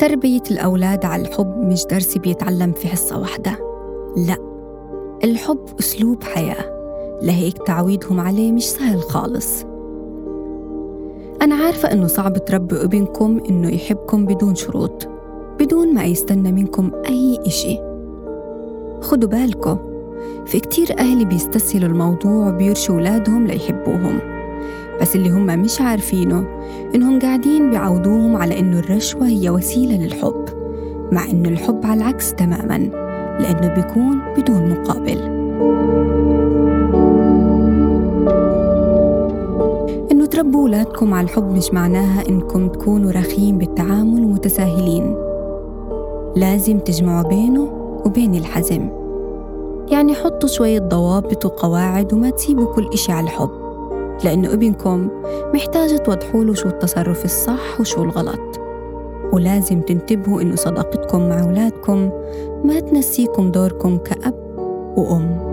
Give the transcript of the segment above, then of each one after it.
تربية الأولاد على الحب مش درس بيتعلم في حصة واحدة. لا الحب أسلوب حياة. لهيك تعويدهم عليه مش سهل خالص. أنا عارفة إنه صعب تربوا ابنكم إنه يحبكم بدون شروط بدون ما يستنى منكم أي إشي. خدوا بالكم في كتير أهل بيستسهلوا الموضوع وبيرشوا أولادهم ليحبوهم. بس اللي هم مش عارفينه إنهم قاعدين بيعودوهم على إنه الرشوة هي وسيلة للحب مع إنه الحب على العكس تماماً لأنه بيكون بدون مقابل. إنه تربوا أولادكم على الحب مش معناها إنكم تكونوا رخيم بالتعامل ومتساهلين. لازم تجمعوا بينه وبين الحزم. يعني حطوا شوية ضوابط وقواعد وما تسيبوا كل إشي على الحب. لأنه ابنكم محتاج توضحوا له شو التصرف الصح وشو الغلط. ولازم تنتبهوا إنه صداقتكم مع أولادكم ما تنسيكم دوركم كأب وأم.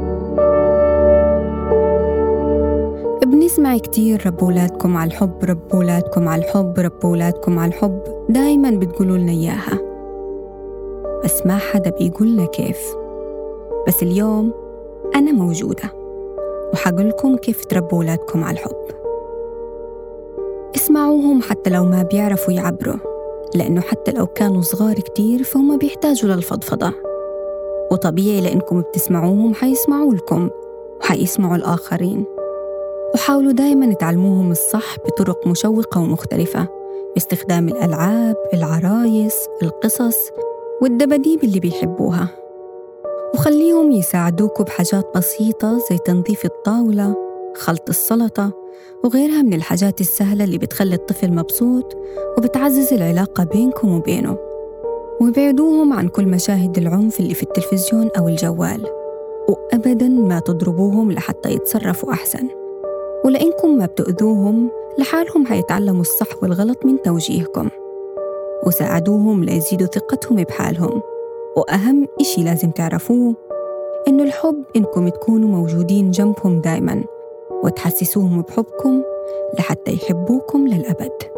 بنسمع كتير ربوا ولادكم على الحب ربوا ولادكم على الحب ربوا ولادكم على الحب. دايما بتقولوا لنا إياها. بس ما حدا بيقولنا كيف. بس اليوم أنا موجودة. وحقولكم كيف تربوا ولادكم على الحب. اسمعوهم حتى لو ما بيعرفوا يعبروا لأنه حتى لو كانوا صغار كتير فهم بيحتاجوا للفضفضة. وطبيعي لأنكم بتسمعوهم حيسمعوا لكم وحيسمعوا الآخرين. وحاولوا دايما تعلموهم الصح بطرق مشوقة ومختلفة باستخدام الألعاب، العرايس، القصص والدباديب اللي بيحبوها. وخليهم يساعدوكوا بحاجات بسيطة زي تنظيف الطاولة خلط السلطة وغيرها من الحاجات السهلة اللي بتخلي الطفل مبسوط وبتعزز العلاقة بينكم وبينه. وابعدوهم عن كل مشاهد العنف اللي في التلفزيون أو الجوال وأبدا ما تضربوهم لحتى يتصرفوا أحسن. ولإنكم ما بتؤذوهم لحالهم حيتعلموا الصح والغلط من توجيهكم. وساعدوهم ليزيدوا ثقتهم بحالهم. وأهم إشي لازم تعرفوه إنه الحب إنكم تكونوا موجودين جنبهم دايما وتحسسوهم بحبكم لحتى يحبوكم للأبد.